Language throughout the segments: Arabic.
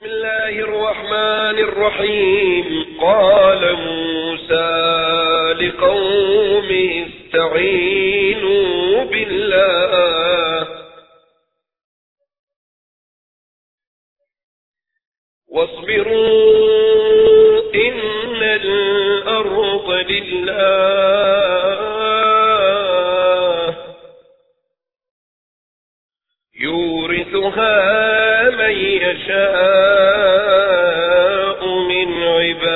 بسم الله الرحمن الرحيم. قال موسى لقومه استعينوا بالله. واصبروا إن الأرض لله. يورثها يشاء من عباده.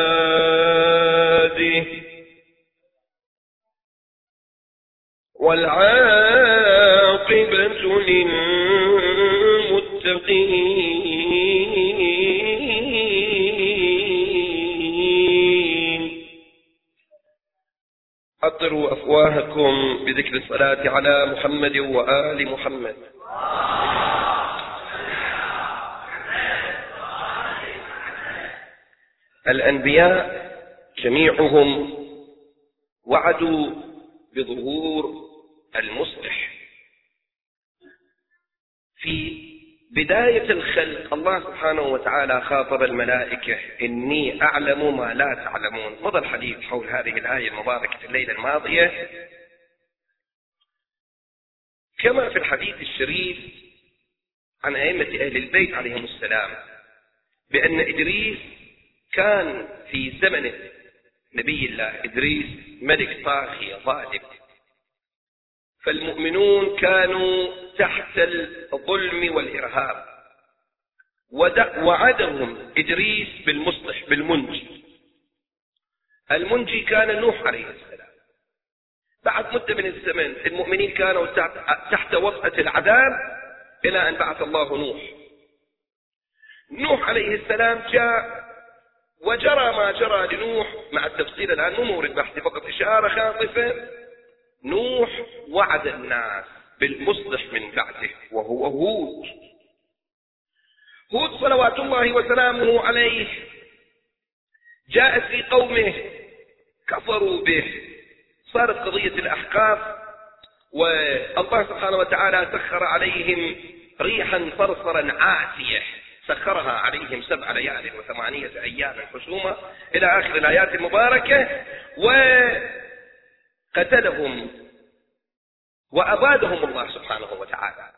والعاقبة للمتقين. أطروا أفواهكم بذكر الصلاة على محمد وآل محمد. الأنبياء جميعهم وعدوا بظهور المصلح. في بداية الخلق الله سبحانه وتعالى خاطب الملائكة إني أعلم ما لا تعلمون. مضى الحديث حول هذه الآية المباركة في الليلة الماضية. كما في الحديث الشريف عن أئمة أهل البيت عليهم السلام بأن إدريس كان في زمن نبي الله إدريس ملك طاغية ظالم. فالمؤمنون كانوا تحت الظلم والإرهاب. وعدهم إدريس بالمصلح بالمنجي. المنجي كان نوح عليه السلام. بعد مدة من الزمن المؤمنين كانوا تحت وطأة العذاب إلى أن بعث الله نوح. نوح عليه السلام جاء وجرى ما جرى لنوح مع التفصيل الآن. مو مورد بحثي فقط إشارة خاطفة. نوح وعد الناس بالمصلح من بعده وهو هود. هود صلوات الله وسلامه عليه جاءت في قومه كفروا به. صارت قضية الأحقاف والله سبحانه وتعالى سخر عليهم ريحا صرصرا عاتية سخرها عليهم سبع ليال وثمانية أيام حسومة إلى آخر الآيات المباركة وقتلهم وأبادهم الله سبحانه وتعالى.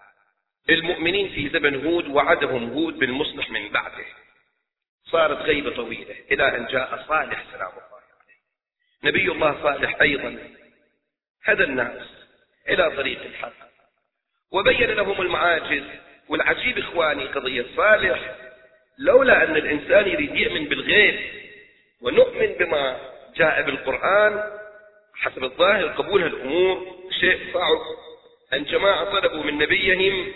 المؤمنين في زمن هود وعدهم هود بالمصلح من بعده. صارت غيبة طويلة. إلى أن جاء صالح سلام الله عليه. نبي الله صالح أيضا. هدى الناس إلى طريق الحق. وبين لهم المعاجز. والعجيب إخواني قضية صالح. لولا أن الإنسان يريد يؤمن بالغيب ونؤمن بما جاء بالقرآن حسب الظاهر قبول هالأمور. شيء صعب أن جماعة طلبوا من نبيهم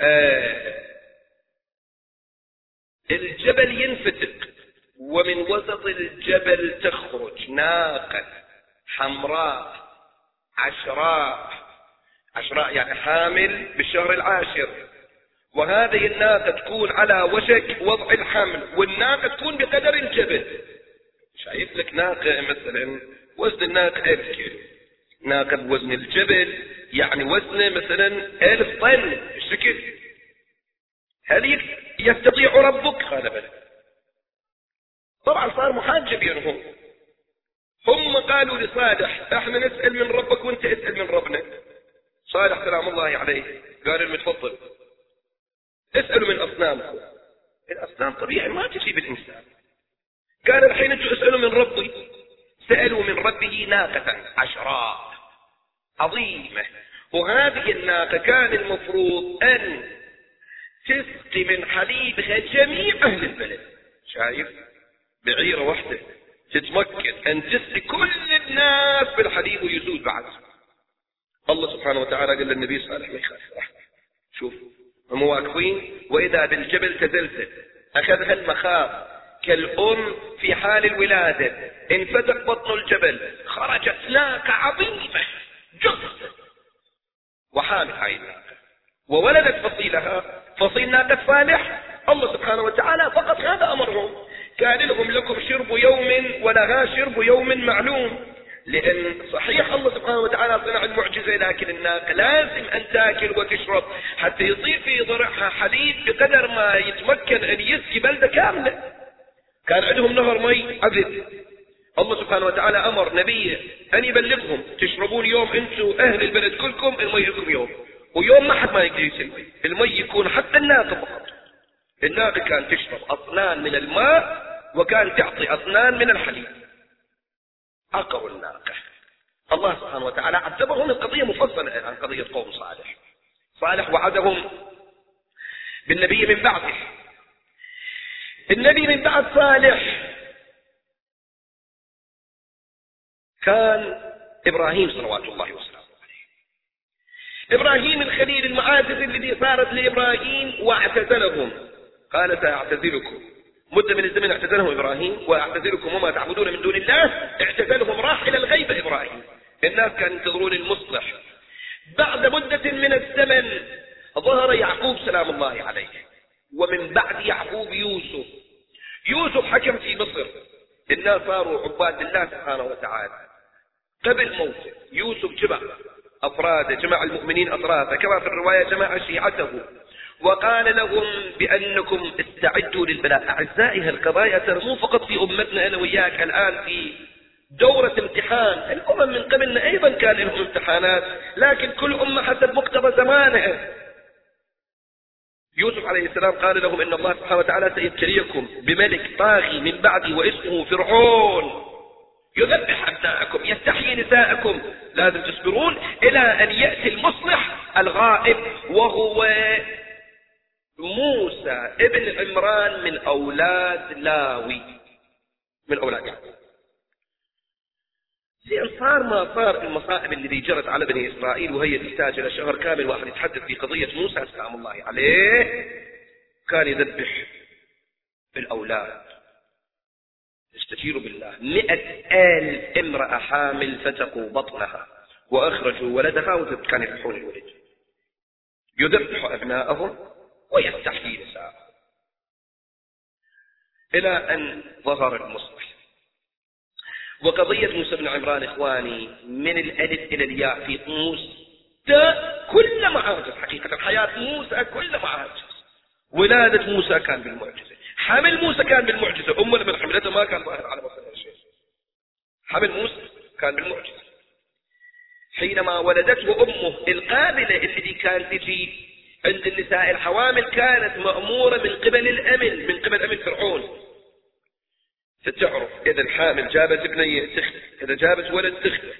آه الجبل ينفتق ومن وسط الجبل تخرج ناقة حمراء عشراء عشراء يعني حامل بالشهر العاشر. وهذه الناقة تكون على وشك وضع الحمل والناقة تكون بقدر الجبل. شايف لك ناقة مثلا؟ وزن الناقة ألف كيلو. ناقة بوزن الجبل يعني وزنه مثلا ألف طن الشكل هل يستطيع ربك؟ قال بلى. طبعا صار محاجة بينهم هم قالوا لصالح إحنا نسأل من ربك وانت اسأل من ربنا. صالح سلام الله عليه. قال المتفضل اسألوا من أصنامكم. الأصنام طبيعي ما تجيب الإنسان قال الحين أنتم اسألوا من ربي. سألوا من ربه ناقة عشراء عظيمة. وهذه الناقة كان المفروض أن تسقي من حليبها جميع أهل البلد. شايف؟ بعيرة واحدة. تتمكن أن تسقي كل الناس بالحليب ويزول بعد. الله سبحانه وتعالى قال للنبي صالح ما يخاف شوف هم واقفين وإذا بالجبل تزلزل أخذها المخاض كالأم في حال الولادة انفتح بطن الجبل خرجت ناقة عظيمة جثة. وحامل هاي الناقة. وولدت فصيلها فصيل ناقة صالح. الله سبحانه وتعالى فقط هذا أمرهم. كان لهم لكم شرب يوم ولها شرب يوم معلوم. لأن صحيح الله سبحانه وتعالى صنع المعجزة لكن الناقة لازم أن تأكل وتشرب حتى يصير في ضرعها حليب بقدر ما يتمكن أن يسقي بلدة كاملة. كان عندهم نهر مي عذب الله سبحانه وتعالى أمر نبيه أن يبلغهم تشربون يوم أنتم أهل البلد كلكم المي لكم يوم. ويوم ما حد ما يقدر يسوي. المي يكون حتى الناقة فقط. الناقة كانت تشرب أطنان من الماء وكان تعطي أطنان من الحليب. عقروا الناقة. الله سبحانه وتعالى عذبهم القضية مفصلة عن قضية قوم صالح. صالح وعدهم بالنبي من بعده. النبي من بعد صالح كان إبراهيم صلوات الله وسلامه عليه. إبراهيم الخليل المعاجز الذي صارت لإبراهيم واعتزلهم. قال سأعتزلكم. مدة من الزمن اعتزلهم إبراهيم وأعتزلكم وما تعبدون من دون الله اعتزلهم راح إلى الغيبة إبراهيم. الناس كانوا ينتظرون المصلح. بعد مدة من الزمن ظهر يعقوب سلام الله عليه. ومن بعد يعقوب يوسف. يوسف حكم في مصر. الناس صاروا عباد الله سبحانه وتعالى. قبل موته يوسف جمع أفراده جمع المؤمنين أفراده كما في الرواية جمع شيعته. وقال لهم بأنكم استعدوا للبلاء. أعزائي هالقضايا ترى مو فقط في أمتنا أنا وياك الآن في دورة امتحان. الأمم من قبلنا أيضا كان لهم امتحانات لكن كل أمة حسب مقتضى زمانها. يوسف عليه السلام قال لهم إن الله سبحانه وتعالى سيبتليكم بملك طاغي من بعدي واسمه فرعون. يذبح أبناءكم يستحيي نساءكم. لازم تصبرون إلى أن يأتي المصلح الغائب وهو موسى ابن عمران من أولاد لاوي. من أولاد يعقوب زين صار ما صار المصائب الذي جرت على بني إسرائيل وهي تحتاج إلى شهر كامل واحد يتحدث في قضية موسى سلام الله عليه. كان يذبح الأولاد استجيروا بالله. مئة آل امرأة حامل فتقوا بطنها وأخرجوا ولدها وكان يذبحون الولد. يذبح أبناءهم. ويستحيي نساءهم إلى أن ظهر المصلح وقضية موسى بن عمران إخواني من الألف إلى الياء في موسى كل معاجز حقيقة حياة موسى كل معاجز ولادة موسى كان بالمعجزة. حمل موسى كان بالمعجزة. أمه لما حملته ما كان ظاهر على بصرها شيء حمل موسى كان بالمعجزة. حينما ولدته أمه القابلة التي كانت تجي عند النساء الحوامل كانت مأمورة من قبل الأمن من قبل أمن فرعون. فتعرف إذا الحامل جابت ابنية تختلف إذا جابت ولد تختلف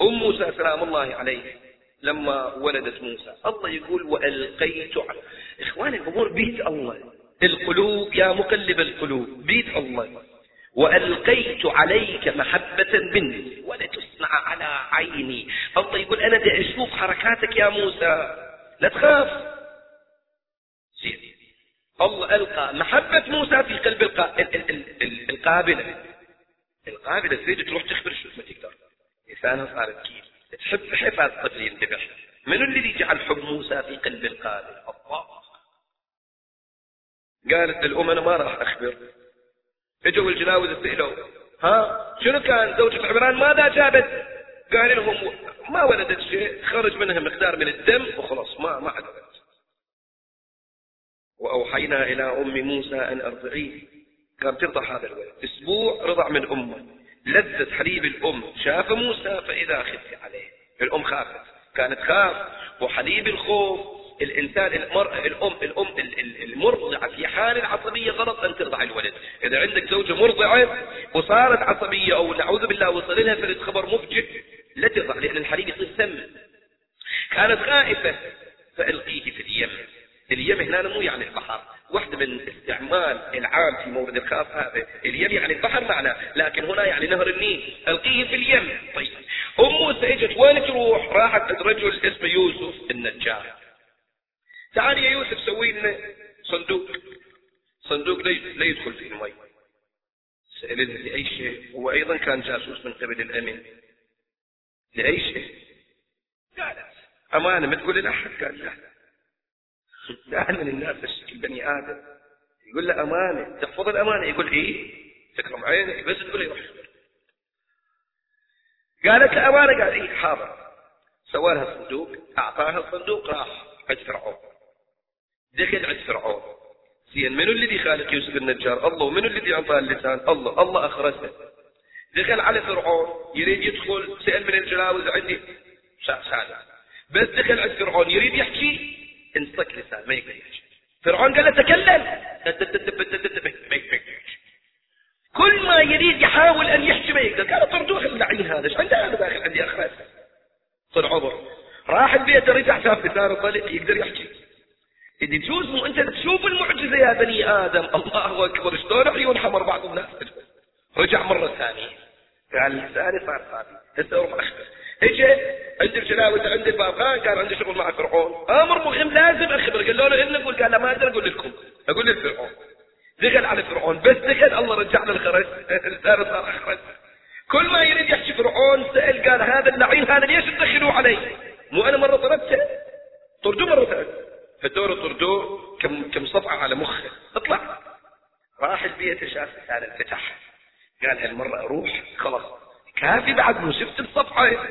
أم موسى سلام الله عليه لما ولدت موسى. الله يقول وألقيت على إخواني الأمور بيت الله. القلوب يا مقلب القلوب بيت الله. وألقيت عليك محبة مني ولتصنع على عيني. الله يقول أنا أشوف حركاتك يا موسى. لا تخاف. زين. الله ألقى محبة موسى في قلب القا... ال... ال... ال... ال... القابلة. القابلة تريد تروح تخبر شو ما تقدر. لسانها صارت كيف. تحب حفاظ طفل ينذبح من الذي جعل حب موسى في قلب القابل الله. قالت للأم أنا ما راح أخبر. إجوا الجلاوز سئلوا ها شنو كان؟ زوجة عمران ماذا جابت؟ قال لهم ما ولدت شيء خرج منها مقدار من الدم وخلاص ما ما عدت وأوحينا إلى أم موسى أن أرضعيه. كانت ترضع هذا الولد. أسبوع رضع من أمه. لذة حليب الأم. شاف موسى فإذا خفت عليه. الأم خافت. كانت خاف. وحليب الخوف الإنسان المرأة الأم الأم المرضعة في حال العصبية غلط أن ترضع الولد. إذا عندك زوجة مرضعة وصارت عصبية أو نعوذ بالله وصل لها فرد خبر مفجئ لا ترضع لأن الحليب يصير سم. كانت خائفة فألقيه في اليم. اليم هنا مو يعني البحر. واحدة من استعمال العام في مورد الخاص هذا. اليم يعني البحر معنى لكن هنا يعني نهر النيل. ألقيه في اليم. طيب. أم موسى اجت وين تروح؟ راحت عند رجل اسمه يوسف النجار. تعال يا يوسف سوي لنا صندوق. صندوق لا يدخل فيه المي. سألها لأي شيء؟ هو أيضا كان جاسوس من قبل الأمن لأي شيء؟ قالت أمانة ما تقول لأحد؟ قال لا. دائما الناس تشتكي بني آدم. يقول له أمانة. تحفظ الأمانة. يقول إيه؟ تكرم عينك بس تقول يروح قالت له أمانة. قال إيه؟ حاضر. سوى لها صندوق أعطاها الصندوق. راح. عند فرعون دخل عند فرعون. زين منو الذي خالق يوسف النجار؟ الله. ومنو الذي أعطاه اللسان؟ الله. الله أخرسه دخل على فرعون يريد يدخل سأل من الجلاوز عندي. سادة بس دخل عند فرعون يريد يحكي؟ انصك لسان ما يقدر يحكي. فرعون قال له تكلم. كل ما يريد يحاول أن يحكي ما يقدر. قال طردوه اللعين هذا إيش عنده هذا داخل عندي أخرس صار عبر راح البيت رجع شاف لسانه طلق يقدر يحكي. إذا تجوز مو أنت تشوف المعجزة يا بني آدم. الله أكبر. شلون عيون حمر بعض الناس رجع مرة ثانية. قال لساني صار صافي هسه أروح أخبر اجى عند الجلاوة عند البابغان كان عنده شغل مع فرعون. آمر مهم لازم أخبر. قال له نقول. قال لا ما ادري أقول لكم. أقول لفرعون دخل على فرعون. بس دخل الله رجع له الخرج لسانه صار اخرج كل ما يريد يحكي فرعون سأل قال هذا اللعين هذا ليش تدخلوه علي؟ مو أنا مرة طلبته؟ طردوه مرة ثانية. فالدور طردوه كم كم صفعة على مخه. اطلع. راح البيت شاف لسان انفتح قال هالمرة أروح. خلاص. كافي بعد مو شفت الصفحة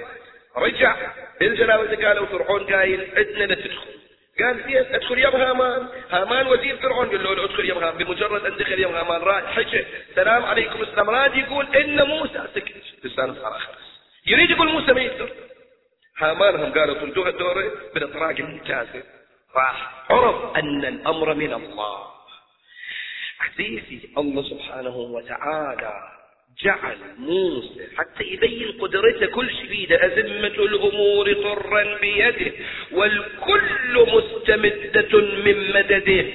رجع. الجلاوزة قالوا فرعون قايل عندنا لا تدخل. قال زين ادخل يا هامان. هامان وزير فرعون. قال له ادخل يا هامان. بمجرد أن دخل يا هامان. راد حكى السلام عليكم. السلام. راد يقول إن موسى سكت. لسانه صار خلاص. يريد يقول موسى ما يقدر. هامان هم قالوا طلدوها الدورة بالإطراق الممتازة. راح عرف أن الأمر من الله. عزيزي الله سبحانه وتعالى جعل موسى حتى يبين قدرته كل شيء بيده. أزمة الأمور طرا بيده والكل مستمدة من مدده.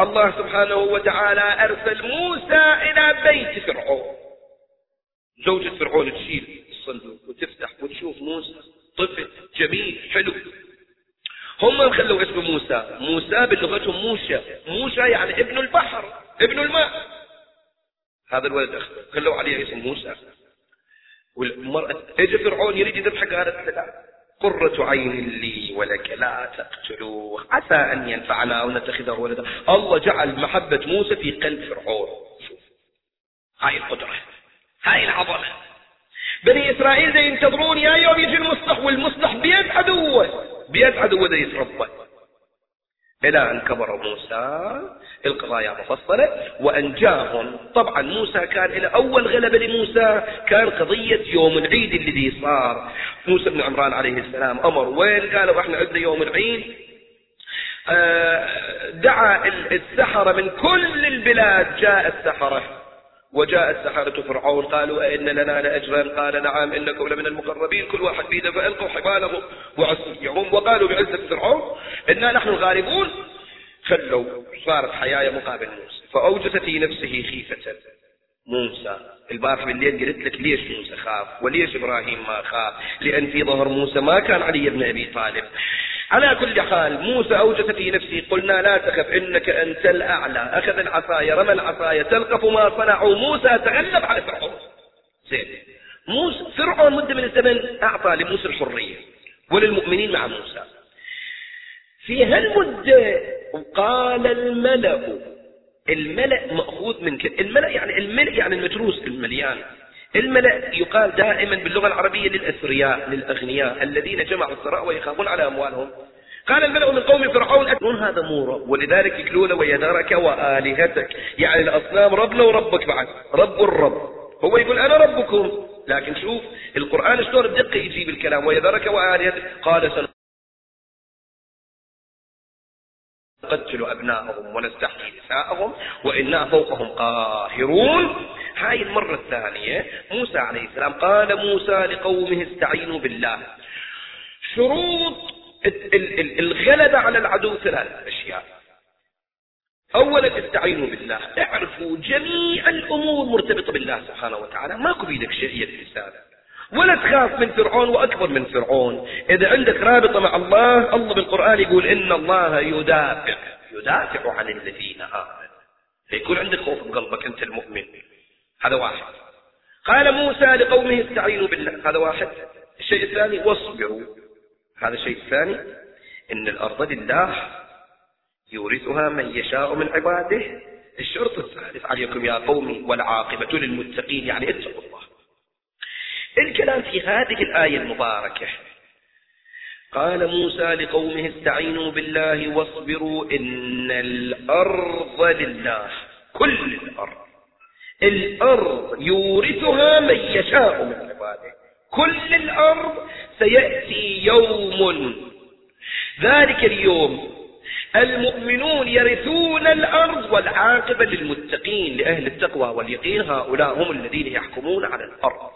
الله سبحانه وتعالى أرسل موسى إلى بيت فرعون. زوجة فرعون تشيل الصندوق وتفتح وتشوف موسى طفل جميل حلو. هم خلوا اسمه موسى. موسى بلغتهم موشى موشى يعني ابن البحر ابن الماء. هذا الولد خلوا عليه اسم موسى. والمرأة اجى فرعون يريد قالت لا. قرة عين لي ولك لا تقتلوه عسى أن ينفعنا أو نتخذه ولدا. الله جعل محبة موسى في قلب فرعون. هاي القدرة. هاي العظمة. بني إسرائيل ينتظرون يا يوم يجي المصلح والمصلح بيد عدوه بيد عدوه ده يتربى. إلى أن كبر موسى القضايا مفصلة وأنجاهم طبعا موسى كان إلى أول غلبة لموسى كان قضية يوم العيد الذي صار. موسى بن عمران عليه السلام أمر. وين؟ قالوا إحنا عندنا يوم العيد. آه، دعا السحرة من كل البلاد جاء السحرة. وجاء السحرة فرعون قالوا أئن لنا لأجرا قال نعم إنكم لمن المقربين كل واحد بيده فألقوا حبالهم وعصيهم وقالوا بعزة فرعون إنا نحن الغالبون. خلوا صارت حياة مقابل موسى فأوجس في نفسه خيفة. موسى البارح بالليل قلت لك ليش موسى خاف؟ وليش إبراهيم ما خاف؟ لأن في ظهر موسى ما كان علي بن أبي طالب. على كل حال موسى أوجس في نفسه قلنا لا تخف إنك أنت الأعلى. أخذ العصاية رمى العصاية تلقف ما صنعوا. موسى تغلب على فرعون. زين. موسى فرعون مدة من الزمن أعطى لموسى الحرية وللمؤمنين مع موسى. في هالمدة قال الملأ الملأ مأخوذ من كده الملأ يعني الملأ يعني المتروس المليان. الملأ يقال دائما باللغة العربية للأثرياء للأغنياء الذين جمعوا الثراء ويخافون على أموالهم. قال الملأ من قوم فرعون أكون هذا مورا ولذلك يقولون ويذرك وآلهتك يعني الأصنام ربنا وربك بعد. رب الرب. هو يقول أنا ربكم. لكن شوف القرآن شلون بدقة يجيب الكلام ويذرك وآلهتك قال سن نقتل أبناءهم ونستحيي نساءهم وإنا فوقهم قاهرون. هاي المرة الثانية موسى عليه السلام قال موسى لقومه استعينوا بالله. شروط الغلبة على العدو ثلاث أشياء. أولا استعينوا بالله. اعرفوا جميع الأمور مرتبطة بالله سبحانه وتعالى. ماكو بيدك شيء الإنسان ولا تخاف من فرعون وأكبر من فرعون. إذا عندك رابطة مع الله الله بالقرآن يقول إن الله يدافع. يدافع عن الذين آمنوا. فيكون عندك خوف بقلبك أنت المؤمن. هذا واحد. قال موسى لقومه استعينوا بالله. هذا واحد. الشيء الثاني واصبروا. هذا الشيء الثاني إن الأرض لله يورثها من يشاء من عباده. الشرط الثالث عليكم يا قومي والعاقبة للمتقين. يعني اتقوا الله. الكلام في هذه الآية المباركة. قال موسى لقومه استعينوا بالله واصبروا إن الأرض لله. كل الأرض. الأرض يورثها من يشاء من عباده. كل الأرض سيأتي يوم. ذلك اليوم المؤمنون يرثون الأرض والعاقبة للمتقين لأهل التقوى واليقين. هؤلاء هم الذين يحكمون على الأرض.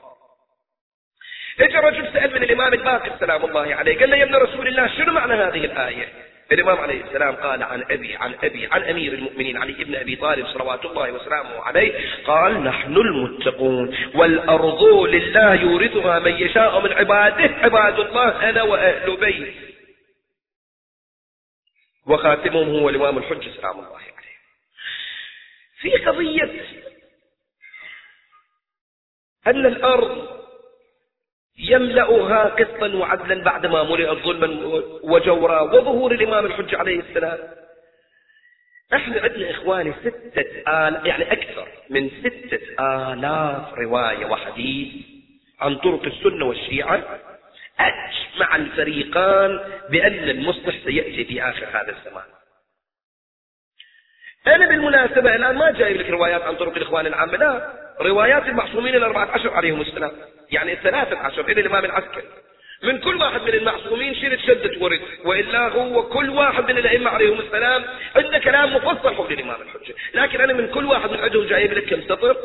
اجى رجل سأل من الإمام الباقر سلام الله عليه قال له يا ابن رسول الله شنو معنى هذه الآية؟ الإمام عليه السلام قال عن أبي عن أبي عن أمير المؤمنين علي بن أبي طالب صلوات الله وسلامه عليه قال نحن المتقون والأرض لله يورثها من يشاء من عباده عباد الله أنا وأهل بيت. وخاتمهم هو الإمام الحج سلام الله عليه. في قضية أن الأرض يملأها قسطا وعدلا بعدما ملئت ظلما وجورا وظهور الإمام الحج عليه السلام. إحنا عندنا إخواني ستة آل يعني أكثر من ستة آلاف رواية وحديث عن طرق السنة والشيعة. أجمع الفريقان بأن المصلح سيأتي في آخر هذا الزمان. أنا بالمناسبة الآن ما جايب لك روايات عن طرق الإخوان العامة لا. روايات المعصومين الأربعة عشر عليهم السلام. يعني الثلاثة عشر إلى الإمام العسكري من كل واحد من المعصومين شيل شدة ورد. وإلا هو كل واحد من الأئمة عليهم السلام. عنده كلام مفصل حول الإمام الحجة لكن أنا من كل واحد من عندهم جايب لك كم سطر.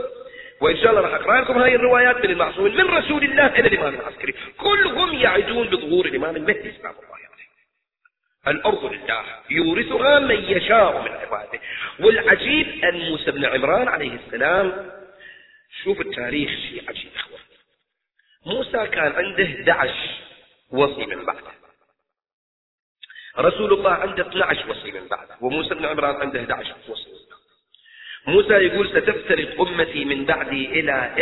وإن شاء الله راح أقرأ لكم هاي الروايات من المعصومين. من رسول الله إلى الإمام العسكري كلهم يعدون بظهور الإمام المهدي سلام الله الأرض لله يورثها من يشاء من عباده. والعجيب أن موسى بن عمران عليه السلام شوف التاريخ شيء عجيب أخوة. موسى كان عنده 11 وصي من بعده. رسول الله عنده 12 وصي من بعده وموسى بن عمران عنده 11 وصي من بعده. موسى يقول ستفترق أمتي من بعدي إلى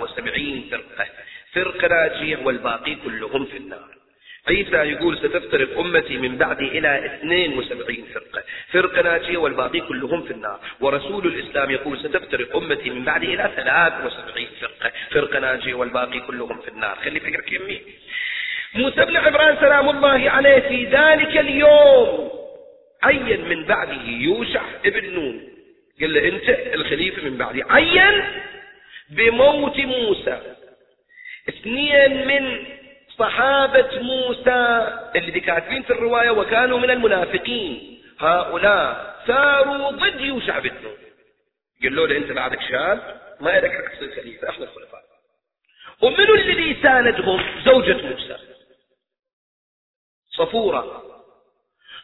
71 فرقة. فرقة ناجية والباقي كلهم في النار. عيسى يقول ستفترق أمتي من بعدي إلى 72 فرقة. فرقة ناجية والباقي كلهم في النار. ورسول الإسلام يقول ستفترق أمتي من بعدي إلى 73 فرقة. فرقة ناجية والباقي كلهم في النار. خلي فكرك يمي موسى بن عمران سلام الله عليه في ذلك اليوم. عين من بعده يوشع ابن نون. قال له أنت الخليفة من بعدي. عين بموت موسى. اثنين من صحابة موسى. اللي كاتبين في الرواية وكانوا من المنافقين. هؤلاء ثاروا ضد يوشع بن قالوا له أنت بعدك شاب ما لك حق تصير خليفة إحنا الخلفاء ومنو الذي ساندهم زوجة موسى. صفورة.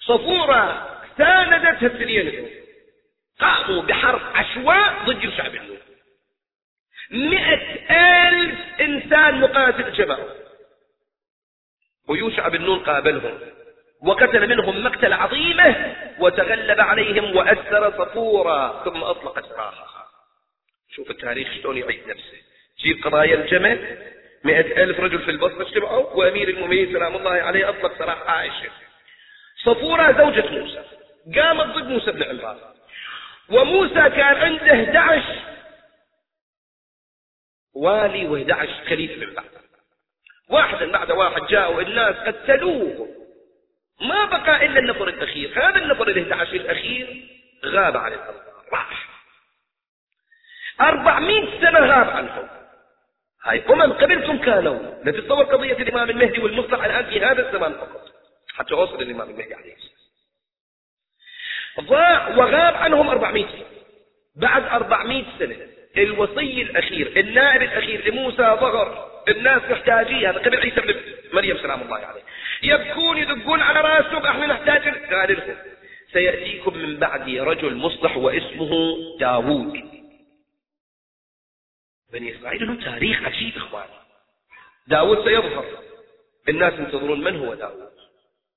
صفورة ساندتها الاثنين قاموا بحرب عشواء ضد يوشع بن مئة ألف إنسان مقاتل جمعوا ويوشع بن نون قابلهم وقتل منهم مقتل عظيمة وتغلب عليهم وأسر صفورا ثم أطلق سراحها شوف التاريخ شلون يعيد نفسه. جيب قضايا الجمل مئة ألف رجل في البصرة اجتمعوا وأمير المؤمنين سلام الله عليه أطلق سراح عائشة. صفورة زوجة موسى قامت ضد موسى بن عمران. وموسى كان عنده 11 والي و11 خليفة من بعد واحدا بعد واحد جاءوا الناس قتلوه. ما بقى إلا النفر الأخير. هذا النفر ال 11 الأخير غاب عن الأرض راح. 400 سنة غاب عنهم هاي أمم قبلكم كانوا. لا تتصور قضية الإمام المهدي والمصلح الآن في هذا الزمان فقط. حتى وصل الإمام المهدي عليه السلام. ضاع وغاب عنهم 400 سنة. بعد 400 سنة الوصي الأخير النائب الأخير لموسى ظهر. الناس محتاجين هذا قبل عيسى بن مريم سلام الله عليه. يبكون يدقون على راسهم إحنا نحتاج. قال لهم سيأتيكم من بعدي رجل مصلح واسمه داوود. بني إسرائيل له تاريخ عجيب إخواني. داوود سيظهر. الناس ينتظرون من هو داوود؟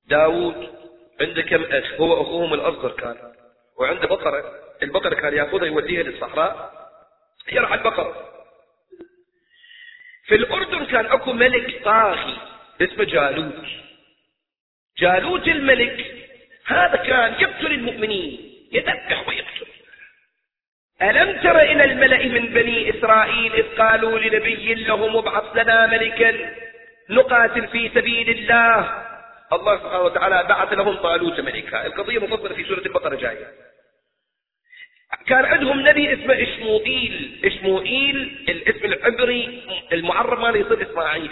داوود عنده كم أخ؟ هو أخوهم الأصغر كان. وعنده بقرة. البقرة كان يأخذها يوديها للصحراء. يرعى البقرة. في الأردن كان أكو ملك طاغي اسمه جالوت. جالوت الملك هذا كان يقتل المؤمنين يذبح ويقتل ألم تر إلى الملأ من بني إسرائيل إذ قالوا لنبي لهم ابعث لنا ملكا نقاتل في سبيل الله. الله سبحانه وتعالى بعث لهم طالوت ملكا. القضية مفصلة في سورة البقرة جاية. كان عندهم نبي اسمه إشموئيل إشموئيل الاسم العبري المعرب ماله يصير إسماعيل.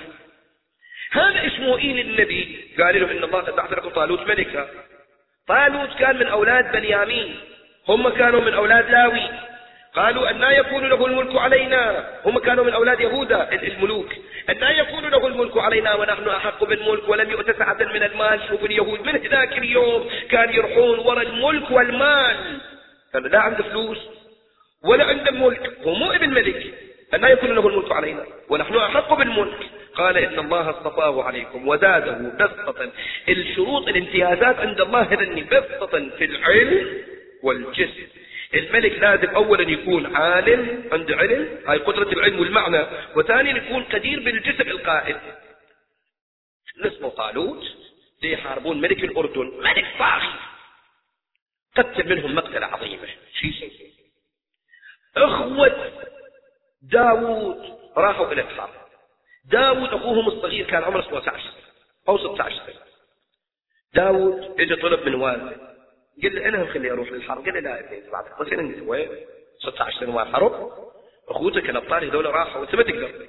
هذا إشموئيل النبي قال لهم إن الله قد لكم طالوت ملكا. طالوت كان من أولاد بنيامين. هم كانوا من أولاد لاوي. قالوا أن يكون له الملك علينا. هم كانوا من أولاد يهوذا الملوك. أن يكون له الملك علينا ونحن أحق بالملك ولم يؤت سعة من المال. شوف اليهود من ذاك اليوم كان يرحون وراء الملك والمال. كان لا عنده فلوس ولا عنده ملك. هو مو ابن ملك. أن يكون له الملك علينا. ونحن أحق بالملك. قال إن الله اصطفاه عليكم وزاده بسطة. الشروط الامتيازات عند الله هذني بسطة في العلم والجسم. الملك لازم اولا يكون عالم عنده علم هاي قدرة العلم والمعنى. وثانيا يكون قدير بالجسم القائد اسمه طالوت. يحاربون ملك الأردن. ملك طاغي قتل منهم مقتلة عظيمة شيء أخوة داوود راحوا إلى الحرب داوود أخوهم الصغير كان عمره 17 أو 16 سنة. داوود اجى طلب من والده. قال له أنا خليه أروح للحرب؟ قال له لا ابني بعد أنت وين؟ 16 سنة ما حرب؟ أخوتك الأبطال هذول راحوا وانت ما تقدر.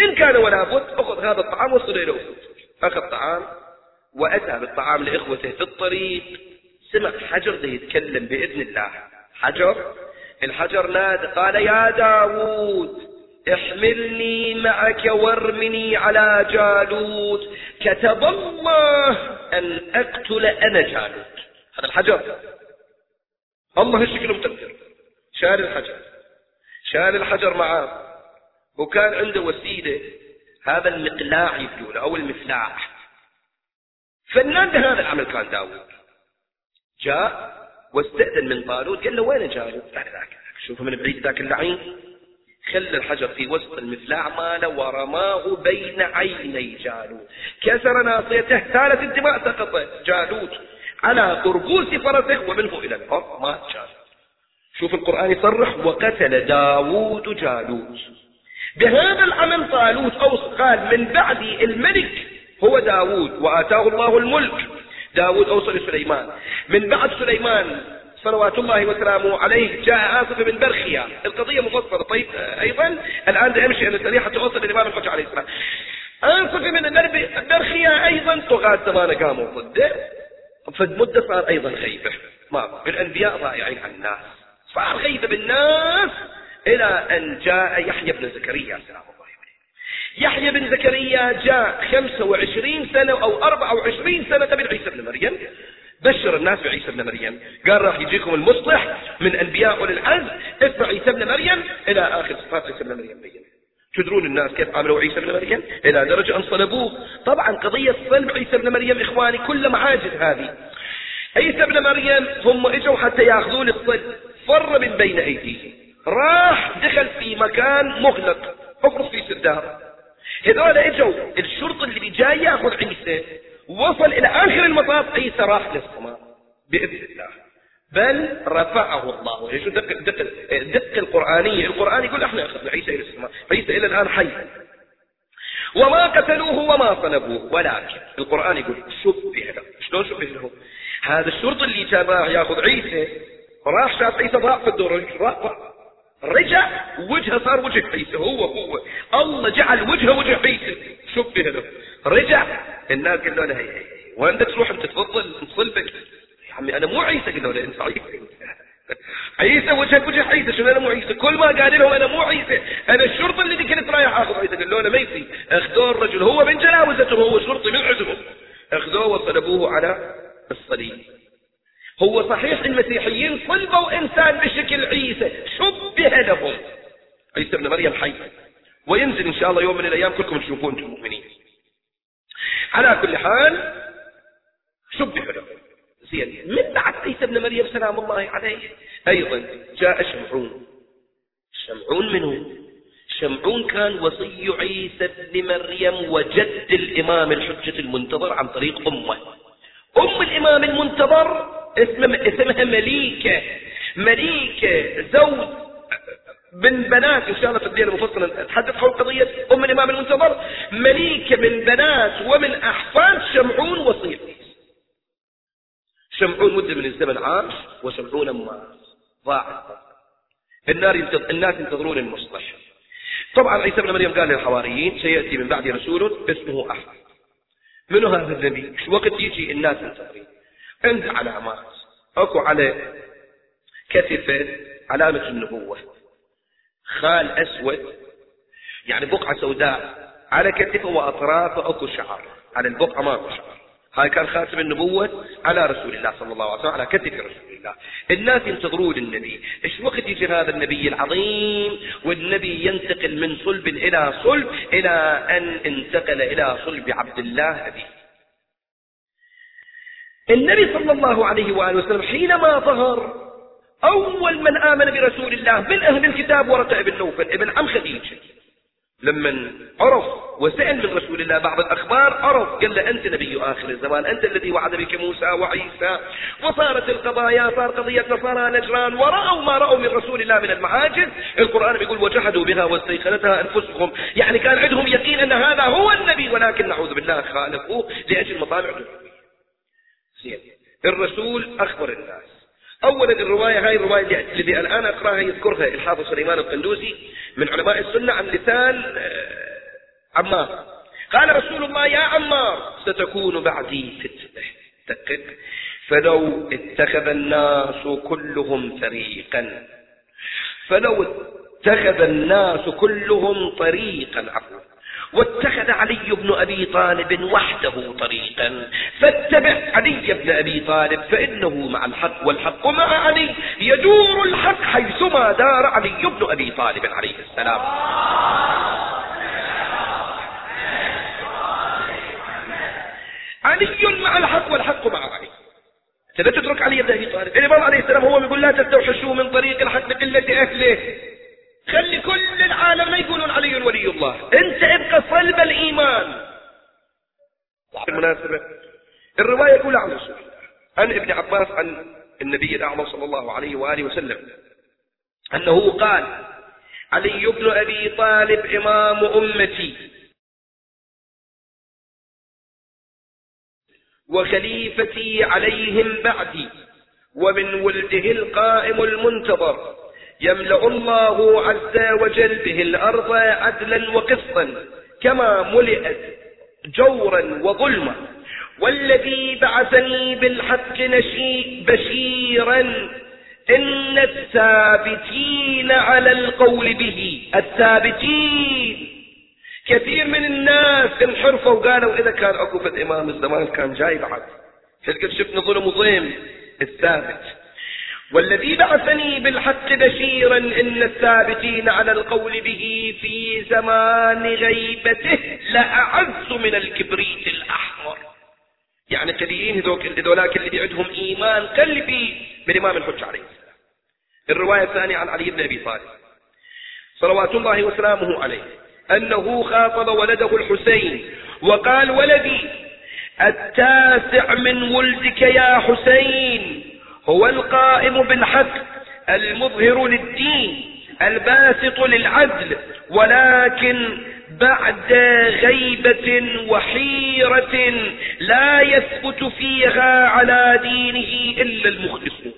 إن كان ولا بد أخذ هذا الطعام وصل إلى اخوتك أخذ طعام وأتى بالطعام لإخوته في الطريق. سمع حجر ده يتكلم بإذن الله. حجر؟ الحجر نادى قال يا داوود احملني معك وارمني على جالوت. كتب الله أن أقتل أنا جالوت. هذا الحجر؟ الله الشكل متأثر شال الحجر. شال الحجر معاه وكان عنده وسيلة. هذا المقلاع يقول أو المفلاح. فنان هذا العمل كان داود جاء واستأذن من طالوت قال له وين جالوت قال ذاك شوفه من بعيد ذاك اللعين. خلى الحجر في وسط المفلاع ماله ورماه بين عيني جالوت. كسر ناصيته ثالث الدماء سقط جالوت على قربوس فرسه ومنه إلى الأرض ما جال شوف القرآن يصرح وقتل داوود جالوت. بهذا العمل طالوت أوص قال من بعد الملك هو داوود وآتاه الله الملك. داوود أوصل لسليمان من بعد سليمان صلوات الله وسلامه عليه جاء آصف من برخيا القضية مفصلة. طيب أيضا الآن أمشي أن التاريخ حتى أوصل للإمام الحج عليه. السلام آصف من برخيا أيضا طغاة زمان قاموا ضده فالمدة صار أيضا غيبة. ما الأنبياء ضائعين عن الناس. صار غيبة بالناس إلى أن جاء يحيى بن زكريا. سلام الله يحيى بن زكريا جاء 25 سنة أو 24 سنة قبل عيسى بن مريم. بشر الناس بعيسى بن مريم. قال راح يجيكم المصلح من أنبياء أولي العزم اسمع عيسى بن مريم إلى آخر صفات عيسى بن مريم بين. تدرون الناس كيف عملوا عيسى بن مريم؟ إلى درجة أن صلبوه. طبعا قضية صلب عيسى بن مريم إخواني كل معاجز هذه. عيسى بن مريم هم إجوا حتى يأخذون الصلب. فر من بين أيديهم. راح دخل في مكان مغلق. افرض في سرداب هذول إجوا. الشرطة اللي جاي ياخذ عيسى وصل إلى آخر المطاف عيسى راح للسماء بإذن الله. بل رفعه الله. إيش دق دق دق القرآنية؟ القرآن يقول إحنا أخذنا عيسى إلى السماء عيسى إلى الآن حي. وما قتلوه وما صلبوه ولكن القرآن يقول شبه له. شلون شبه له؟ هذا الشرط اللي راح ياخذ عيسى راح شاف عيسى ضاع في الدور رجع وجهه صار وجه عيسى هو هو. الله جعل وجهه وجه عيسى شبه له رجع الناس قالوا له هي هي وانت تروح أنت تفضل تصلبك عمي أنا مو عيسى. قالوا له أنت عيسى. عيسى وجهك وجه عيسى شنو أنا مو عيسى؟ كل ما قال لهم أنا مو عيسى أنا الشرطه اللي كنت رايح آخذ عيسى. قالوا له ميسي أخذوه الرجل هو من جلاوزته هو شرطي من عزمه. أخذوه وصلبوه على الصليب. هو صحيح المسيحيين صلبوا إنسان بشكل عيسى شبه لهم. عيسى ابن مريم حي. وينزل إن شاء الله يوم من الأيام كلكم تشوفون أنتم مؤمنين. على كل حال شبه لهم. زين. من بعد عيسى ابن مريم سلام الله عليه. أيضا جاء شمعون. شمعون منه. شمعون كان وصي عيسى ابن مريم وجد الإمام الحجة المنتظر عن طريق أمه. أم الإمام المنتظر اسمها مليكة. مليكة زوج من بنات إن شاء الله في الدين المفصل نتحدث حول قضية أم الإمام المنتظر. مليكة من بنات ومن أحفاد شمعون وصيح شمعون مدة من الزمن عاش وشمعون ما ضاعت. النار ينتظر الناس ينتظرون المصلح طبعا عيسى ابن مريم قال للحواريين سيأتي من بعد رسول اسمه أحمد. منو هذا النبي؟ وقت يجي الناس ينتظرين. عند علامات. أكو على كتفة علامة النبوة. خال أسود يعني بقعة سوداء. على كتفة وأطرافه أكو شعر. على البقعة ما أكو شعر. هاي كان خاتم النبوة على رسول الله صلى الله عليه وسلم على كتف رسول الله. الناس ينتظرون النبي. إيش وقت يجي هذا النبي العظيم؟ والنبي ينتقل من صلب إلى صلب إلى أن انتقل إلى صلب عبد الله أبيه. النبي صلى الله عليه وآله وسلم حينما ظهر أول من آمن برسول الله من أهل الكتاب ورقة ابن نوفل ابن عم خديجة. لما عرف وسأل من رسول الله بعض الأخبار عرف قال له أنت نبي آخر الزمان أنت الذي وعد بك موسى وعيسى وصارت القضايا صار قضية نصارى نجران ورأوا ما رأوا من رسول الله من المعاجز. القرآن بيقول وجحدوا بها واستيقنتها أنفسهم. يعني كان عندهم يقين أن هذا هو النبي ولكن نعوذ بالله خالفوه لأجل مطامع زين الرسول أخبر الناس. أولا الرواية هاي الرواية التي الآن أقرأها يذكرها الحافظ سليمان القندوسي من علماء السنة عن لسان آه، عمار. قال رسول الله يا عمار ستكون بعدي فتنة. دقق. فلو اتخذ الناس كلهم طريقا فلو اتخذ الناس كلهم طريقا عفوا. واتخذ علي بن أبي طالب وحده طريقا. فاتبع علي بن أبي طالب فإنه مع الحق والحق مع علي. يدور الحق حيثما دار علي بن أبي طالب عليه السلام. علي مع الحق والحق مع علي. لا تترك علي بن أبي طالب. الإمام عليه السلام هو يقول لا تستوحشوا من طريق الحق لقلة أهله. خلي كل العالم ما يقولون علي ولي الله. انت ابقى صلب الإيمان. بالمناسبة الرواية الأولى عن رسول الله. عن ابن عباس عن النبي الاعظم صلى الله عليه وآله وسلم. أنه قال علي بن أبي طالب إمام أمتي. وخليفتي عليهم بعدي. ومن ولده القائم المنتظر. يملأ الله عز وجل به الأرض عدلا وقسطا كما ملئت جورا وظلما. والذي بعثني بالحق بشيرا إن الثابتين على القول به الثابتين. كثير من الناس انحرفوا وقالوا إذا كان في إمام الزمان كان جاي بعد. قد شفنا ظلم وظيم الثابت. والذي بعثني بالحق بشيرا إن الثابتين على القول به في زمان غيبته لأعز من الكبريت الأحمر. يعني قليلين هذولاك اللي بعدهم إيمان قلبي من إمام الحج عليه السلام. الرواية الثانية عن علي بن أبي طالب. صلوات الله وسلامه عليه. أنه خاطب ولده الحسين وقال ولدي التاسع من ولدك يا حسين. هو القائم بالحق المظهر للدين الباسط للعدل ولكن بعد غيبة وحيرة لا يثبت فيها على دينه إلا المخلصون.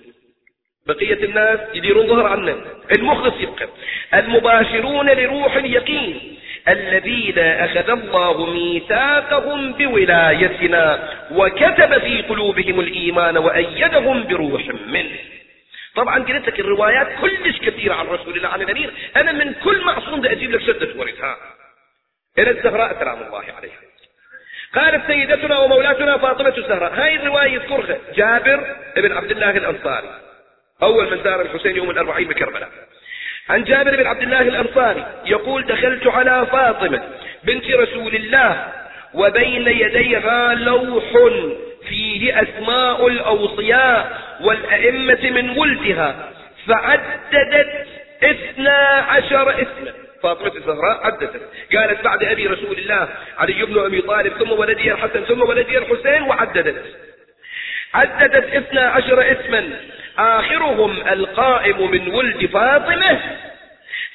بقية الناس يديرون ظهر عنا المخلص يبقى المباشرون لروح اليقين. الذين أخذ الله ميثاقهم بولايتنا وكتب في قلوبهم الإيمان وأيدهم بروح منه. طبعا قلت لك الروايات كلش كثيرة عن رسول الله عن الأمير. أنا من كل معصوم بدي أجيب لك شدة ورث ها إلى الزهراء سلام الله عليها. قالت سيدتنا ومولاتنا فاطمة الزهراء. هاي الرواية يذكرها جابر بن عبد الله الأنصاري. أول من زار الحسين يوم الأربعين بكربلاء. عن جابر بن عبد الله الأنصاري يقول دخلت على فاطمة بنت رسول الله وبين يديها لوح فيه أسماء الأوصياء والأئمة من ولدها فعددت اثنا عشر اسما. فاطمة الزهراء عددت. قالت بعد أبي رسول الله علي بن أبي طالب ثم ولدي الحسن ثم ولدي الحسين وعددت. عددت اثنا عشر اسما. آخرهم القائم من ولد فاطمة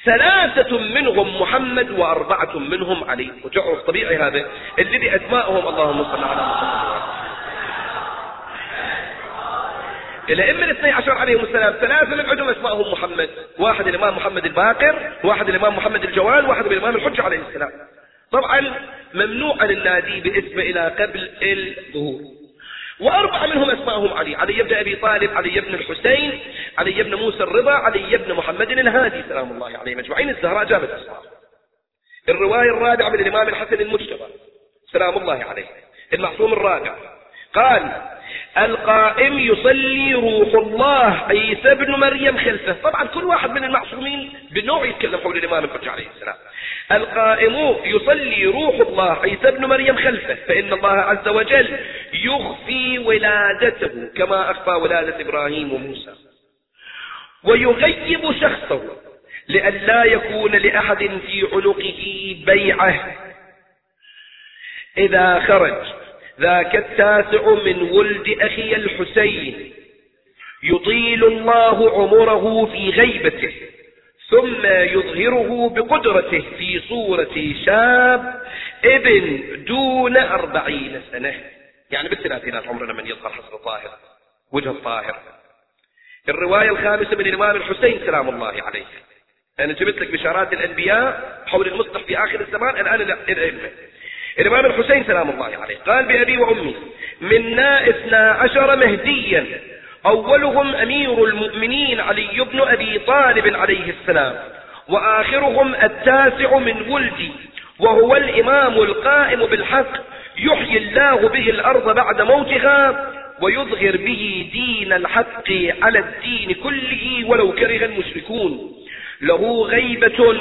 ثلاثة منهم محمد وأربعة منهم علي. وتعرف طبيعي هذا الذي أسماءهم اللهم صل على محمد. الأئمة الاثني عشر عليهم السلام ثلاثة من عندهم أسماءهم محمد. واحد الإمام محمد الباقر واحد الإمام محمد الجواد واحد الإمام الحجة عليه السلام. طبعا ممنوع أن النادي باسمه إلى قبل الظهور. وأربعة منهم أسماءهم علي. علي بن أبي طالب علي بن الحسين علي بن موسى الرضا علي بن محمد الهادي سلام الله عليه مجموعين الزهراء جابت أسماء. الرواية الرابعة من الإمام الحسن المجتبى سلام الله عليه. المعصوم الرابع. قال القائم يصلي روح الله عيسى ابن مريم خلفه. طبعا كل واحد من المعصومين بنوع يتكلم حول الإمام الحجة عليه السلام. القائم يصلي روح الله عيسى ابن مريم خلفه فإن الله عز وجل يخفي ولادته كما أخفى ولادة إبراهيم وموسى. ويغيب شخصه لئلا يكون لأحد في عنقه بيعة. إذا خرج ذاك التاسع من ولد أخي الحسين. يطيل الله عمره في غيبته ثم يظهره بقدرته في صورة شاب ابن دون أربعين سنة. يعني بالثلاثينات عمرنا من يظهر حسب الظاهر وجه الظاهر الرواية الخامسة من الإمام الحسين سلام الله عليه. أنا جبت لك بشارات الأنبياء حول المصلح في آخر الزمان الآن الأئمة. الإمام الحسين سلام الله عليه قال بأبي وأمي منا اثنا عشر مهديا أولهم أمير المؤمنين علي بن أبي طالب عليه السلام وآخرهم التاسع من ولدي وهو الإمام القائم بالحق يحيي الله به الأرض بعد موتها ويظهر به دين الحق على الدين كله ولو كره المشركون. له غيبة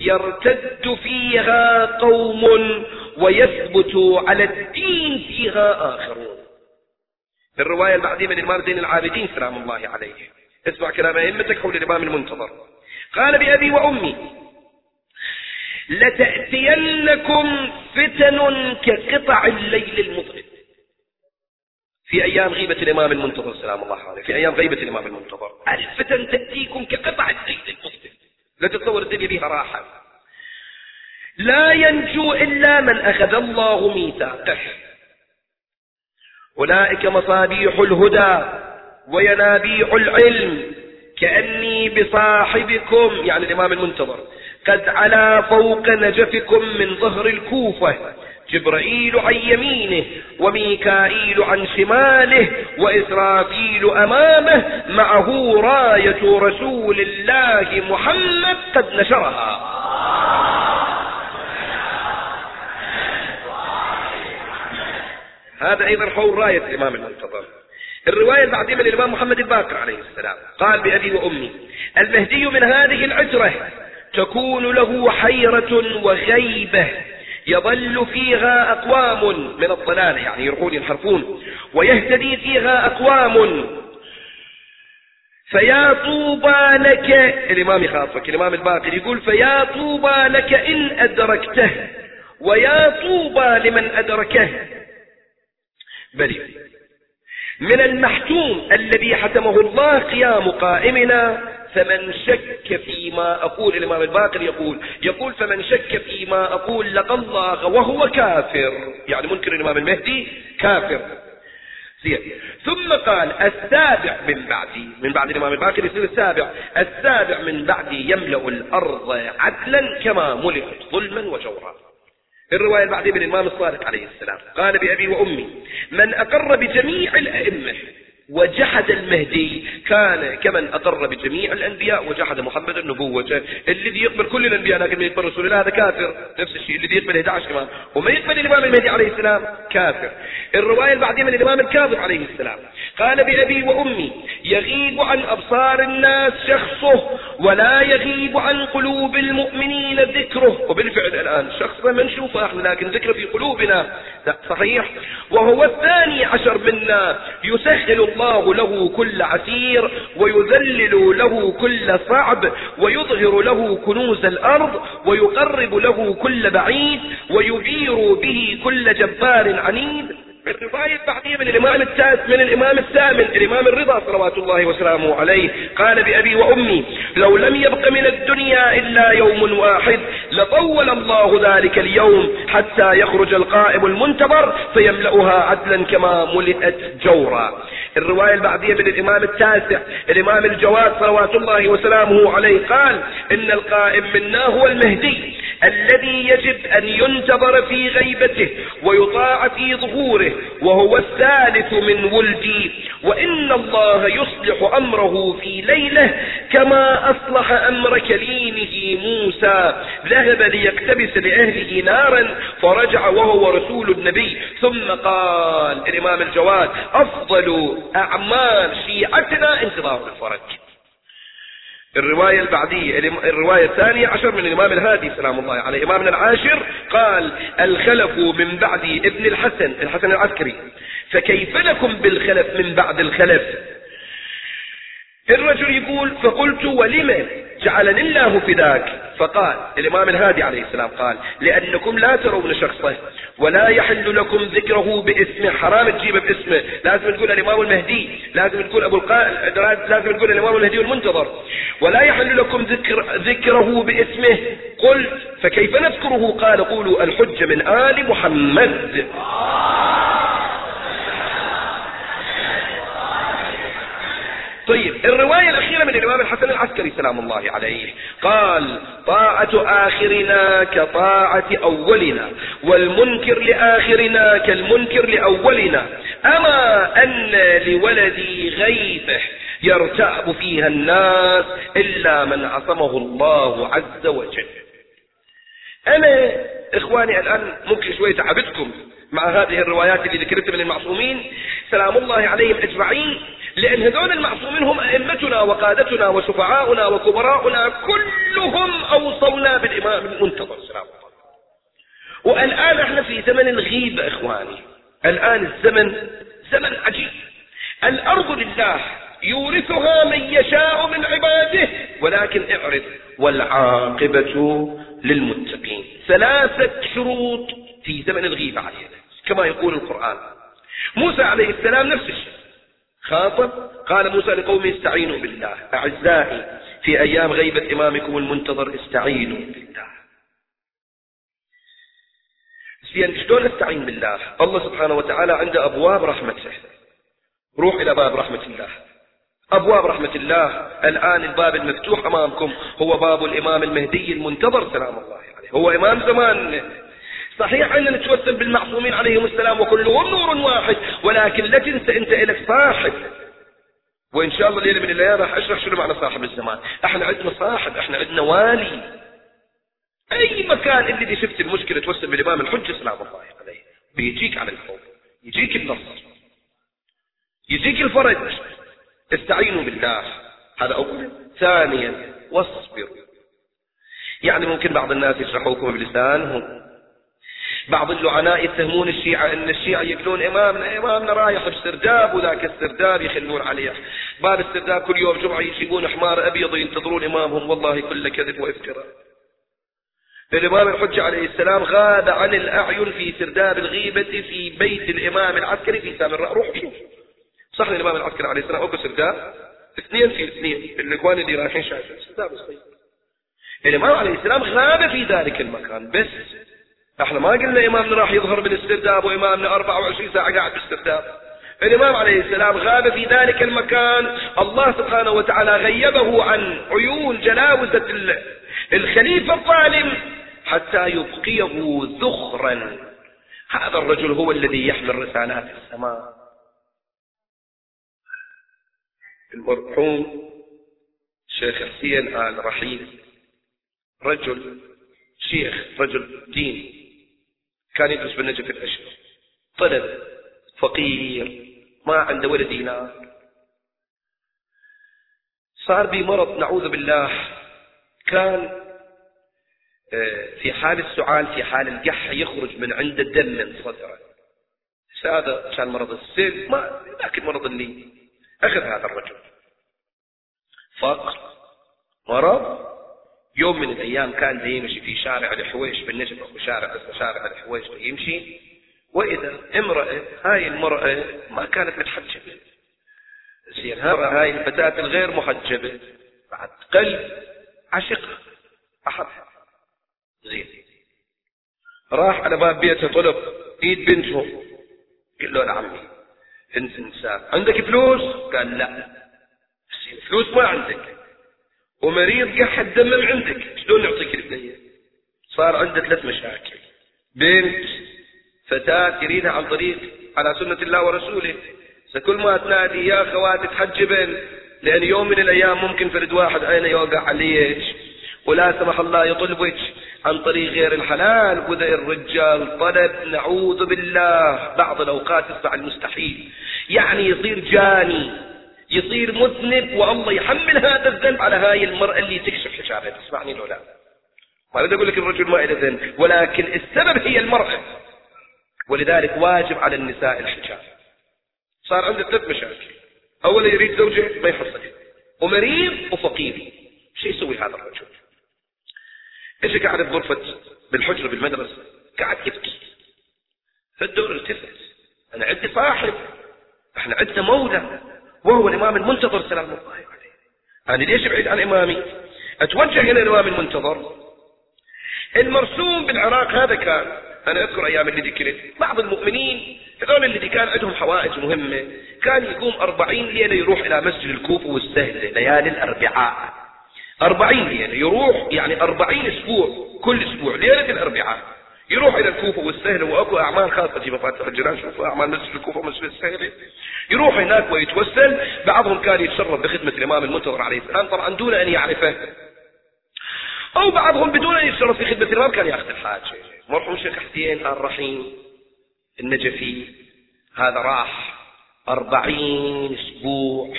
يرتد فيها قوم ويثبت على الدين فيها آخرون. في الرواية البعدية من الإمام زين العابدين سلام الله عليه. اسمع كلام أئمتك حول الإمام المنتظر. قال بأبي وأمي لتأتينكم فتن كقطع الليل المظلم. في أيام غيبة الإمام المنتظر سلام الله عليه. في أيام غيبة الإمام المنتظر الفتن تأتيكم كقطع الليل المظلم. لا تتصور الدنيا بها راحة. لا ينجو إلا من أخذ الله ميثاقه. أولئك مصابيح الهدى وينابيع العلم. كأني بصاحبكم يعني الإمام المنتظر. قد على فوق نجفكم من ظهر الكوفة. جبرائيل عن يمينه وميكائيل عن شماله وإسرافيل أمامه. معه راية رسول الله محمد قد نشرها. هذا أيضا حول راية الإمام المنتظر. الرواية البعدية من الإمام محمد الباقر عليه السلام. قال بأبي وأمي المهدي من هذه العترة تكون له حيرة وغيبة يظل فيها أقوام من الضلال يعني يروحون ينحرفون ويهتدي فيها أقوام. فيا طوبى لك الإمام يخاطبك الإمام الباقر يقول فيا طوبى لك إن أدركته ويا طوبى لمن أدركه. بريء من المحتوم الذي حتمه الله قيام قائمنا فمن شك فيما أقول الإمام الباقر يقول يقول فمن شك فيما أقول لقى الله وهو كافر. يعني منكر الإمام المهدي كافر. ثم قال السابع من بعدي من بعد الإمام الباقر يصير السابع السابع من بعدي يملأ الأرض عدلا كما ملئت ظلما وجورا. الرواية البعدية من الإمام الصادق عليه السلام. قال بأبي وأمي من أقر بجميع الأئمة وجحد المهدي. كان كمن أقر بجميع الأنبياء وجحد محمد النبوة الذي يقبل كل الأنبياء لكن من يقبل رسول الله هذا كافر. نفس الشيء. الذي يقبل 11 كمان وما يقبل الإمام المهدي عليه السلام كافر. الرواية البعدية من الإمام الكاظم عليه السلام. قال بأبي وأمي يغيب عن أبصار الناس شخصه ولا يغيب عن قلوب المؤمنين ذكره. وبالفعل الآن شخص ما نشوفه إحنا لكن ذكره في قلوبنا. صحيح. وهو الثاني عشر منا يسهل الله له كل عسير ويذلل له كل صعب ويظهر له كنوز الأرض ويقرب له كل بعيد ويبير به كل جبار عنيد. الرواية البعدية من الإمام التاس من الإمام الثامن الإمام الرضا صلوات الله وسلامه عليه قال بأبي وأمي لو لم يبق من الدنيا إلا يوم واحد لطول الله ذلك اليوم حتى يخرج القائم المنتظر فيملأها عدلا كما ملئت جورا. الرواية البعدية من الإمام التاسع الإمام الجواد صلوات الله وسلامه عليه قال إن القائم منا هو المهدي. الذي يجب أن ينتظر في غيبته ويطاع في ظهوره وهو الثالث من ولدي. وإن الله يصلح أمره في ليلة كما أصلح أمر كليمه موسى. ذهب ليقتبس لأهله نارا فرجع وهو رسول النبي. ثم قال الإمام الجواد أفضل أعمال شيعتنا انتظار الفرج. الرواية البعدية الرواية الثانية عشر من الإمام الهادي سلام الله عليه. إمامنا العاشر قال الخلف من بعد ابن الحسن الحسن العسكري. فكيف لكم بالخلف من بعد الخلف؟ الرجل يقول فقلت ولم؟ جعلني الله فداك فقال الإمام الهادي عليه السلام قال لأنكم لا ترون شخصه ولا يحل لكم ذكره باسمه. حرام تجيبه باسمه. لازم تقول الإمام المهدي لازم تقول أبو القائل لازم تقول الإمام المهدي المنتظر. ولا يحل لكم ذكر ذكره باسمه. قلت فكيف نذكره؟ قال قولوا الحج من آل محمد. طيب الرواية الأخيرة من الإمام الحسن العسكري سلام الله عليه قال طاعة آخرنا كطاعة أولنا والمنكر لآخرنا كالمنكر لأولنا. أما أن لولدي غيبة يرتعب فيها الناس إلا من عصمه الله عز وجل. أنا إخواني الآن ممكن شوي تعبتكم مع هذه الروايات اللي ذكرتها من المعصومين سلام الله عليهم أجمعين لأن هذول المعصومين هم أئمتنا وقادتنا وشفعاؤنا وكبراؤنا كلهم أوصونا بالإمام المنتظر سلام الله والآن إحنا في زمن الغيبة إخواني. الآن الزمن زمن عجيب. الأرض لله يورثها من يشاء من عباده ولكن اعرف والعاقبة للمتقين. ثلاثة شروط في زمن الغيبة علينا. كما يقول القرآن. موسى عليه السلام نفس الشيء. خاطب قال موسى لقومه استعينوا بالله. أعزائي في أيام غيبة إمامكم المنتظر استعينوا بالله. زين شلون نستعين بالله؟ الله سبحانه وتعالى عنده أبواب رحمته. روح إلى باب رحمة الله. أبواب رحمة الله. الآن الباب المفتوح أمامكم هو باب الإمام المهدي المنتظر سلام الله عليه. هو إمام زمان. صحيح أننا نتوسل بالمعصومين عليهم السلام وكلهم نور واحد ولكن لا تنسى أنت إلك صاحب. وإن شاء الله ليلة من الليالي راح أشرح شنو معنى صاحب الزمان. إحنا عندنا صاحب إحنا عندنا والي. أي مكان اللي شفت المشكلة توسل بالإمام الحجة سلام الله عليه. بيجيك على الفوق يجيك النصر يجيك الفرج. استعينوا بالله. هذا أولا. ثانيا واصبروا. يعني ممكن بعض الناس يشرحوكم بلسانهم. بعض اللعناء يتهمون الشيعة إن الشيعة يقولون إمامنا إمامنا رايح بسرداب وذاك السرداب يخلون عليه. باب السرداب كل يوم جمعة يجيبون حمار أبيض ينتظرون إمامهم والله كله كذب وافتراء الإمام الحجة عليه السلام غاب عن الأعين في سرداب الغيبة في بيت الإمام العسكري في سامراء روح شوف. صح الإمام العسكري عليه السلام. أكو سرداب اثنين في اثنين. الإخوان اللي رايحين شايفين. سرداب صغير الإمام عليه السلام غاب في ذلك المكان. بس إحنا ما قلنا إمامنا راح يظهر بالاسترداب وإمامنا 24 ساعة قاعد بالاسترداب الإمام عليه السلام غاب في ذلك المكان. الله سبحانه وتعالى غيبه عن عيون جلاوزة الخليفة الظالم حتى يبقيه ذخرا هذا الرجل هو الذي يحمل رسالات السماء. المرحوم شيخ حسين آل رحيم. رجل شيخ رجل دين. كان يدرس بالنجف الأشهر طلب فقير ما عنده ولا دينار. صار بي مرض نعوذ بالله. كان آه، في حال السعال في حال القح يخرج من عنده دم من صدره. هذا كان مرض السل ما ذاك المرض اللي أخذ هذا الرجل. فقر. مرض. يوم من الأيام كان يمشي في شارع الحويش بالنجف أو شارع شارع الحويش يمشي. وإذا امرأة هاي المرأة ما كانت متحجبة. زين هاي الفتاة الغير محجبة بعد قلب عشقها أحبها زين. راح على باب بيته طلب إيد بنته. قال له عمي أنت إنسان عندك فلوس؟ قال لا. فلوس ما عندك. ومريض قحد دمم عندك. شلون نعطيك البنية؟ صار عنده ثلاث مشاكل. بنت فتاة يريدها عن طريق على سنة الله ورسوله. فكل ما تنادي يا خواتي تحجبن لأن يوم من الأيام ممكن فرد واحد عينه يوقع عليك؟ ولا سمح الله يطلبك عن طريق غير الحلال. وإذا الرجال طلب نعوذ بالله. بعض الأوقات يصنع المستحيل. يعني يصير جاني يصير مذنب والله يحمل هذا الذنب على هاي المرأة اللي تكشف حجابها تسمعني لو لا. ما أريد أقول لك الرجل ما له ذنب ولكن السبب هي المرأة. ولذلك واجب على النساء الحجاب. صار عنده ثلاث مشاكل. أولا يريد زوجة ما يحصلها ومريض وفقير. شو يسوي هذا الرجل؟ إيش قاعد بغرفة بالحجرة بالمدرسة. قاعد يبكي. فالدور التفت. أنا عندي صاحب. إحنا عندنا مولى. وهو الإمام المنتظر سلام الله عليه. أنا ليش بعيد عن إمامي؟ أتوجه إلى الإمام المنتظر. المرسوم بالعراق هذا كان أنا أذكر أيام اللي ذكرت. بعض المؤمنين هذول اللي كان عندهم حوائج مهمة. كان يقوم أربعين ليلة يروح إلى مسجد الكوفة والسهلة ليالي الأربعاء. أربعين ليلة يروح يعني أربعين أسبوع كل أسبوع ليلة الأربعاء. يروح إلى الكوفة والسهلة وأكو أعمال خاصة في مفاتيح الجنان شوفوا أعمال مسجد الكوفة ومسجد السهلة يروح هناك ويتوسل. بعضهم كان يتشرف بخدمة الإمام المنتظر عليه السلام. طبعا دون أن يعرفه. أو بعضهم بدون أن يتشرف في خدمة الإمام كان يأخذ الحاجة. مرحوم الشيخ حسين الرحيم النجفي. هذا راح أربعين أسبوع.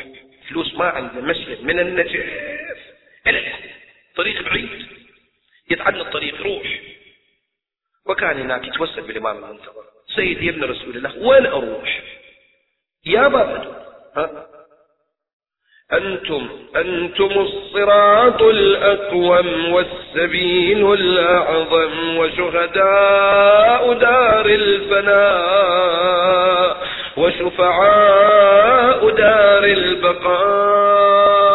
فلوس ما عنده مشهد من النجف. طريق بعيد. يتعدى الطريق يروح. وكان هناك يتوسل بالإمام المنتظر. سيدي ابن رسول الله وين أروح. يا بابا ها؟ أنتم أنتم الصراط الأقوم والسبيل الأعظم وشهداء دار الفناء وشفعاء دار البقاء.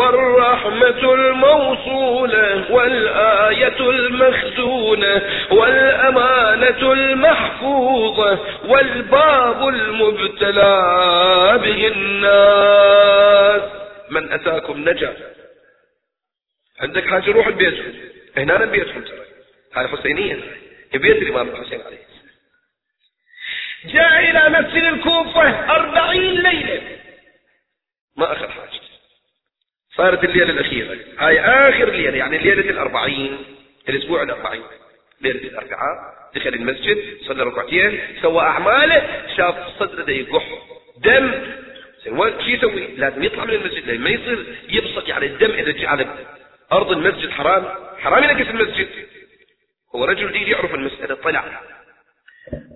والرحمة الموصولة والآية المخزونة والأمانة المحفوظة والباب المبتلى به الناس. من أتاكم نجا. عندك حاجة روح البيت. هنا بيتهم ترى هذا حسينية. بيت الإمام الحسين عليه. جاء إلى مسجد الكوفة أربعين ليلة. ما أخذ حاجة صارت الليلة الأخيرة. هاي آخر ليلة يعني الليلة الأربعين الأسبوع الأربعين. ليلة الأربعاء دخل المسجد صلى ركعتين سوى أعماله شاف صدره يقح دم. شو يسوي؟ لازم يطلع من المسجد لأن ما يصير يبسط يعني الدم إذا جاء على أرض المسجد حرام. حرام ينقص المسجد. هو رجل جديد يعرف المسألة. طلع.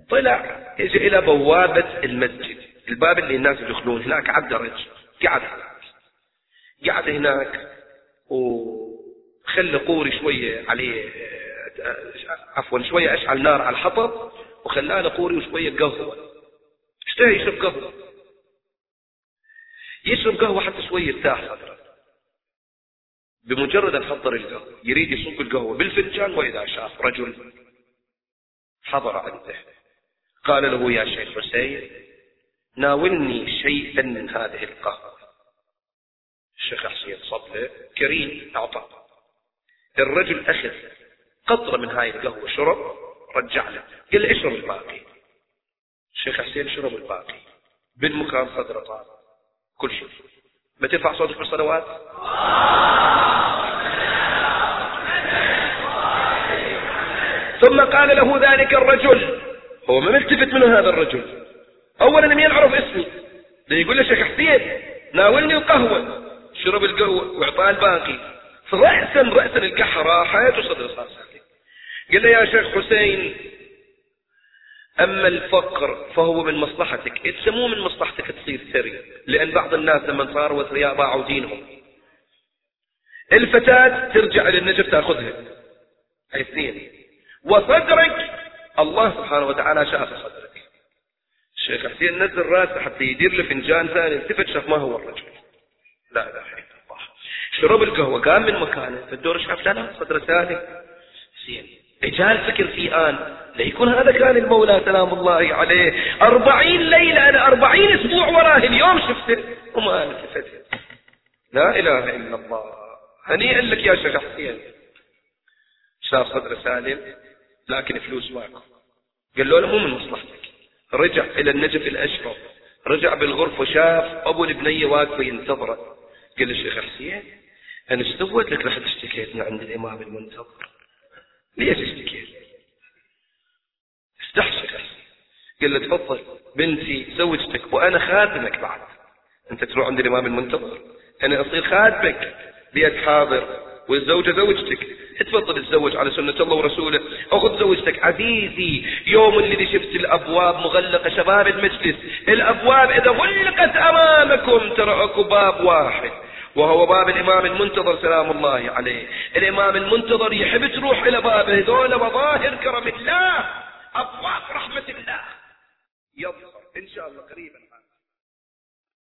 طلع اجى إلى بوابة المسجد. الباب اللي الناس يدخلون هناك عبد رجل قعد. قعد هناك وخلى قوري شوية عليه عفوا شوية أشعل نار على الحطب وخلاه قوري وشوية قهوة. اشتهى يشرب قهوة. يشرب قهوة حتى شوية يرتاح صدره. بمجرد أن حضر القهوة يريد يصب القهوة بالفنجان وإذا شاف رجل حضر عنده. قال له يا شيخ حسين ناولني شيئا من هذه القهوة. الشيخ حسين صبله كريم أعطى. الرجل أخذ قطرة من هاي القهوة شرب رجع له قال له اشرب الباقي. الشيخ حسين شرب الباقي. بالمكان صدره طال كل شيء. ما ترفع صوتك بالصلوات؟ ثم قال له ذلك الرجل. هو ما ملتفت منه هذا الرجل. اولا لم يعرف اسمي. ده يقول له شيخ حسين ناولني القهوة. شرب القهوة وإعطاه الباقي. فرأسا رأسا القحة راحت وصدر صار ساكت قال له يا شيخ حسين أما الفقر فهو من مصلحتك. إنت مو من مصلحتك تصير ثري لأن بعض الناس لما صاروا ثرياء باعوا دينهم. الفتاة ترجع إلى النجف تأخذها. اثنين. وصدرك الله سبحانه وتعالى شاف صدرك. الشيخ حسين نزل راسه حتى يدير له فنجان ثاني التفت شاف ما هو الرجل. لا اله الا الله شرب القهوة قام من مكانه. في الدور شاف لا صدره سالم. زين. رجال فكر في آن. ليكون هذا كان المولى سلام الله عليه. أربعين ليلة أنا أربعين أسبوع وراه. اليوم شفته. وما التفت لا إله إلا الله. هنيئا لك يا شيخ حسين. شاف صدر سالم لكن فلوس ماكو. قال له مو من مصلحتك. رجع إلى النجف الأشرف. رجع بالغرفة شاف أبو البنية واقفة ينتظره قال له شيخ حسين أنا استوت لك رحت اشتكيت عند الإمام المنتظر؟ ليش اشتكيت؟ استحشر قال له تفضل بنتي زوجتك وأنا خادمك بعد. أنت تروح عند الإمام المنتظر. أنا أصير خادمك. بيد حاضر. والزوجة زوجتك. تفضل تزوج على سنة الله ورسوله. أخذ زوجتك. عزيزي يوم اللي شفت الأبواب مغلقة شباب المجلس. الأبواب إذا غلقت أمامكم ترى أكو باب واحد. وهو باب الإمام المنتظر سلام الله عليه. الإمام المنتظر يحب تروح إلى بابه هذول مظاهر كرم الله. أبواب رحمة الله. يظهر إن شاء الله قريبا.